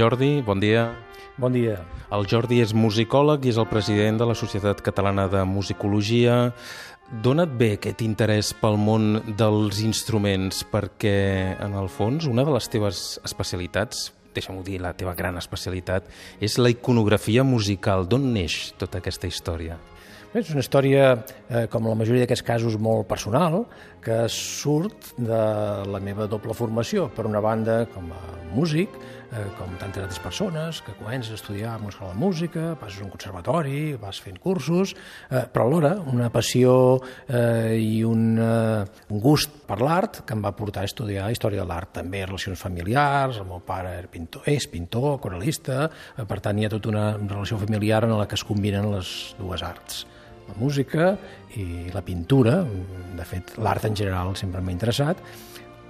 Jordi, bon dia. Bon dia. El Jordi és musicòleg i és el president de la Societat Catalana de Musicologia. Dona't bé aquest interès pel món dels instruments perquè, en el fons, una de les teves especialitats, deixa'm-ho dir, la teva gran especialitat, és la iconografia musical. D'on neix tota aquesta història? Bé, és una història, eh, com la majoria d'aquests casos, molt personal, que surt de la meva doble formació. Per una banda, com a músic, eh, com tantes altres persones, que comences a estudiar a una de música, passes a un conservatori, vas fent cursos, eh, però alhora una passió eh, i un, eh, un gust per l'art que em va portar a estudiar història de l'art, també relacions familiars, el meu pare era pintor, és pintor, coralista, eh, per tant hi ha tota una relació familiar en la que es combinen les dues arts la música i la pintura, de fet l'art en general sempre m'ha interessat.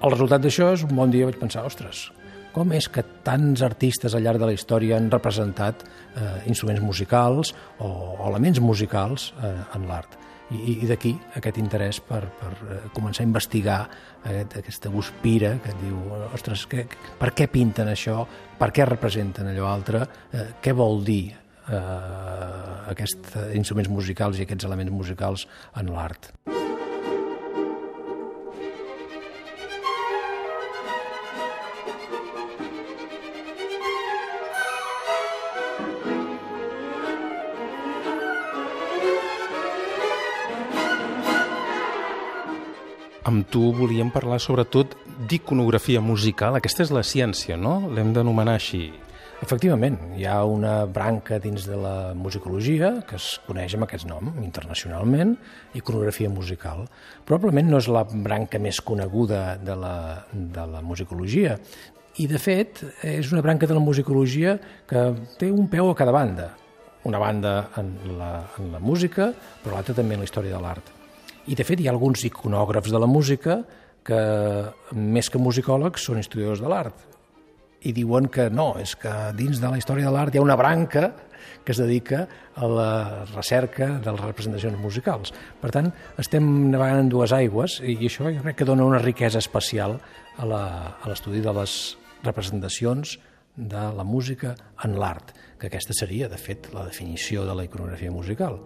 El resultat d'això és un bon dia vaig pensar, ostres, com és que tants artistes al llarg de la història han representat eh, instruments musicals o, o elements musicals eh, en l'art? I, i d'aquí aquest interès per, per eh, començar a investigar aquest, aquesta guspira que et diu, ostres, que, per què pinten això, per què representen allò altre, eh, què vol dir eh, aquests instruments musicals i aquests elements musicals en l'art. Amb tu volíem parlar sobretot d'iconografia musical. Aquesta és la ciència, no? L'hem d'anomenar així. Efectivament, hi ha una branca dins de la musicologia que es coneix amb aquest nom internacionalment, iconografia musical. Probablement no és la branca més coneguda de la, de la musicologia i, de fet, és una branca de la musicologia que té un peu a cada banda. Una banda en la, en la música, però l'altra també en la història de l'art. I, de fet, hi ha alguns iconògrafs de la música que, més que musicòlegs, són historiadors de l'art i diuen que no, és que dins de la història de l'art hi ha una branca que es dedica a la recerca de les representacions musicals. Per tant, estem navegant en dues aigües i això jo crec que dona una riquesa especial a l'estudi de les representacions de la música en l'art, que aquesta seria, de fet, la definició de la iconografia musical.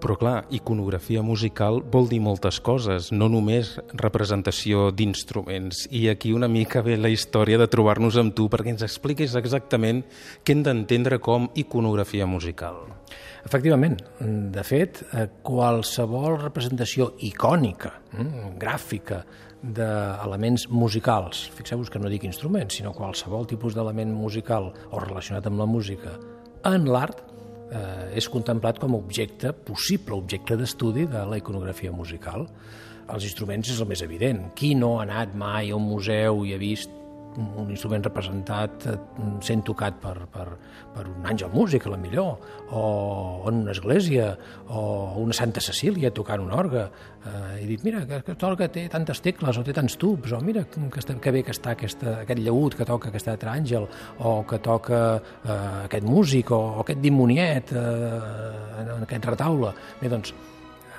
Però clar, iconografia musical vol dir moltes coses, no només representació d'instruments. I aquí una mica ve la història de trobar-nos amb tu perquè ens expliquis exactament què hem d'entendre com iconografia musical. Efectivament. De fet, eh, qualsevol representació icònica, mm, gràfica, d'elements musicals, fixeu-vos que no dic instruments, sinó qualsevol tipus d'element musical o relacionat amb la música en l'art, eh, és contemplat com a objecte, possible objecte d'estudi de la iconografia musical. Els instruments és el més evident. Qui no ha anat mai a un museu i ha vist un instrument representat eh, sent tocat per, per, per un àngel músic, a la millor, o en una església, o una Santa Cecília tocant un orgue. Eh, I dit, mira, que, que orgue té tantes tecles, o té tants tubs, o mira que, està, que bé que està aquesta, aquest llaüt que toca aquest altre àngel, o que toca eh, aquest músic, o, o aquest dimoniet eh, en aquest retaule. Bé, doncs,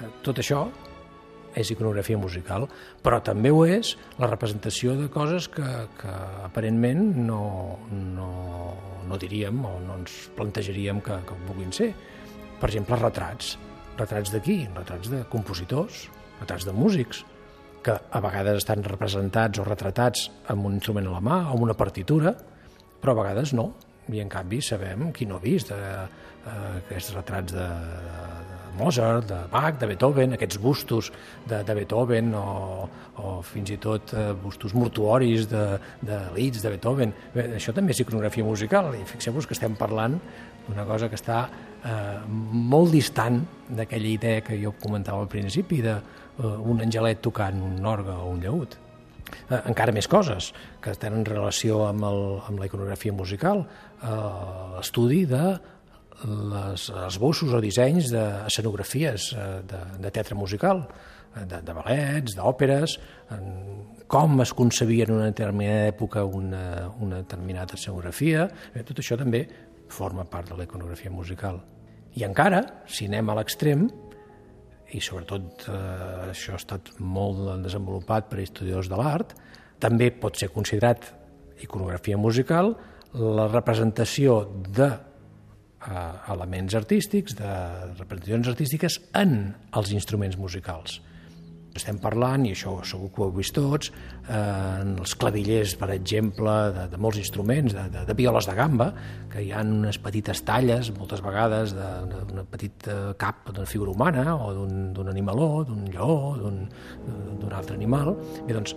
eh, tot això és iconografia musical, però també ho és la representació de coses que, que aparentment no, no, no diríem o no ens plantejaríem que, que puguin ser. Per exemple, retrats. Retrats d'aquí, retrats de compositors, retrats de músics, que a vegades estan representats o retratats amb un instrument a la mà o amb una partitura, però a vegades no. I en canvi sabem qui no ha vist eh, eh, aquests retrats de, Mozart, de Bach, de Beethoven, aquests bustos de, de Beethoven o, o fins i tot eh, bustos mortuoris de, de Liszt, de Beethoven. Bé, això també és iconografia musical i fixeu-vos que estem parlant d'una cosa que està eh, molt distant d'aquella idea que jo comentava al principi d'un eh, angelet tocant un orgue o un llaüt. Eh, encara més coses que tenen relació amb, el, amb la iconografia musical, eh, l'estudi de les esbossos o dissenys d'escenografies eh, de, de teatre musical, eh, de, de ballets, d'òperes, com es concebia en una determinada època una, una determinada escenografia, eh, tot això també forma part de la iconografia musical. I encara, si anem a l'extrem, i sobretot eh, això ha estat molt desenvolupat per historiadors de l'art, també pot ser considerat iconografia musical la representació de eh, elements artístics, de representacions artístiques en els instruments musicals. Estem parlant, i això segur que ho heu vist tots, eh, en els clavillers, per exemple, de, de molts instruments, de, de, de violes de gamba, que hi ha unes petites talles, moltes vegades, d'un petit cap d'una figura humana, o d'un animaló, d'un lleó, d'un altre animal. Bé, doncs,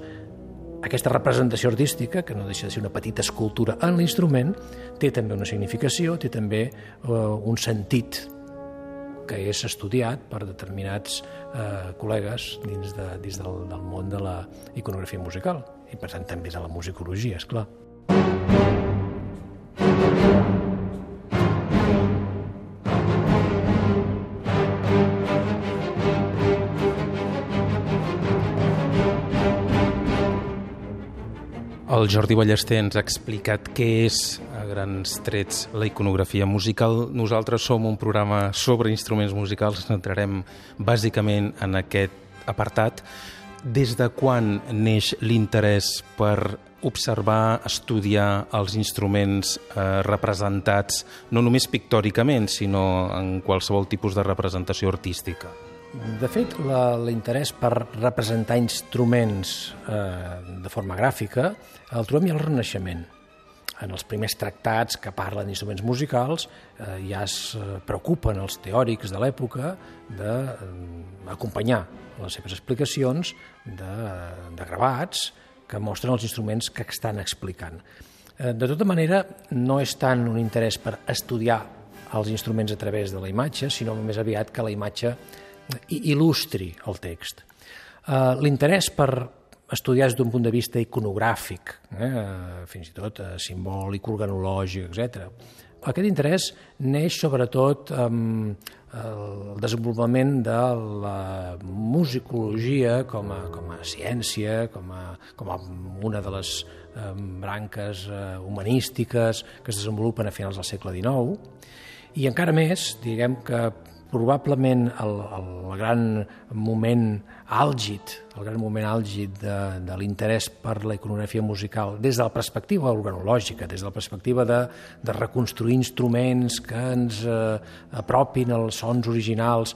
aquesta representació artística, que no deixa de ser una petita escultura en l'instrument, té també una significació, té també eh, un sentit que és estudiat per determinats eh, col·legues dins, de, dins del, del món de la iconografia musical i per tant també de la musicologia, és clar. El Jordi Ballester ens ha explicat què és, a grans trets, la iconografia musical. Nosaltres som un programa sobre instruments musicals, centrarem bàsicament en aquest apartat. Des de quan neix l'interès per observar, estudiar els instruments eh, representats, no només pictòricament, sinó en qualsevol tipus de representació artística? De fet, l'interès per representar instruments eh, de forma gràfica el trobem ja al Renaixement. En els primers tractats que parlen d'instruments musicals eh, ja es eh, preocupen els teòrics de l'època d'acompanyar eh, les seves explicacions de, de gravats que mostren els instruments que estan explicant. Eh, de tota manera, no és tant un interès per estudiar els instruments a través de la imatge, sinó més aviat que la imatge il·lustri el text. Uh, L'interès per estudiar d'un punt de vista iconogràfic, eh, fins i tot eh, simbòlic, organològic, etc. Aquest interès neix sobretot amb el desenvolupament de la musicologia com a, com a ciència, com a, com a una de les eh, branques eh, humanístiques que es desenvolupen a finals del segle XIX, i encara més, diguem que probablement el, el gran moment àlgid, el gran moment àlgid de, de l'interès per la iconografia musical des de la perspectiva organològica, des de la perspectiva de, de reconstruir instruments que ens eh, apropin als sons originals.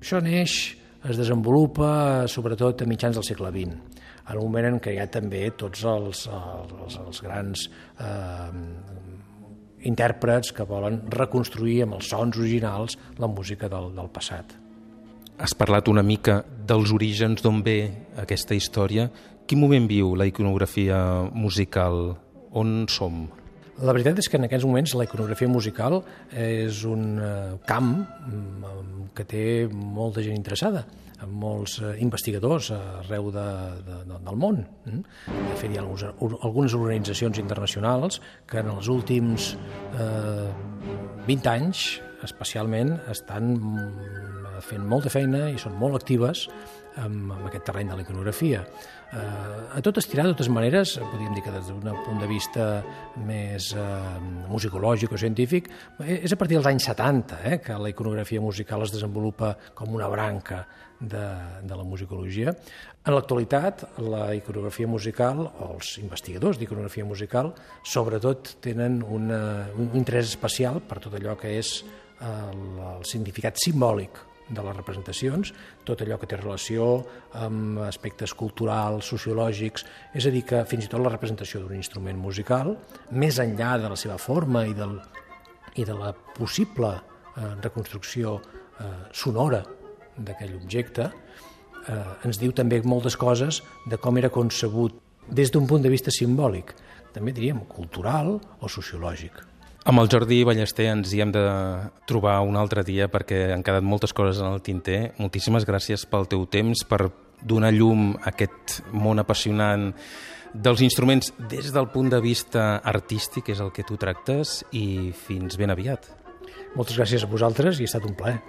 Això neix, es desenvolupa sobretot a mitjans del segle XX, en un moment en què hi ha també tots els, els, els grans eh, intèrprets que volen reconstruir amb els sons originals la música del, del passat. Has parlat una mica dels orígens d'on ve aquesta història. Quin moment viu la iconografia musical? On som? La veritat és que en aquests moments la iconografia musical és un eh, camp mm, que té molta gent interessada amb molts eh, investigadors arreu de, de, de, del món. Mm? De fet, hi ha algunes organitzacions internacionals que en els últims eh, 20 anys, especialment, estan mm, fent molta feina i són molt actives amb, amb aquest terreny de l'iconografia. Eh, a tot estirar, de totes maneres, podríem dir que des d'un punt de vista més eh, musicològic o científic, és a partir dels anys 70 eh, que la iconografia musical es desenvolupa com una branca de, de la musicologia. En l'actualitat, la iconografia musical, o els investigadors d'iconografia musical, sobretot tenen una, un interès especial per tot allò que és el, el significat simbòlic de les representacions, tot allò que té relació amb aspectes culturals, sociològics, és a dir, que fins i tot la representació d'un instrument musical, més enllà de la seva forma i, del, i de la possible eh, reconstrucció eh, sonora d'aquell objecte, eh, ens diu també moltes coses de com era concebut des d'un punt de vista simbòlic, també diríem cultural o sociològic. Amb el Jordi Ballester ens hi hem de trobar un altre dia perquè han quedat moltes coses en el tinter. Moltíssimes gràcies pel teu temps, per donar llum a aquest món apassionant dels instruments des del punt de vista artístic, és el que tu tractes, i fins ben aviat. Moltes gràcies a vosaltres i ha estat un plaer.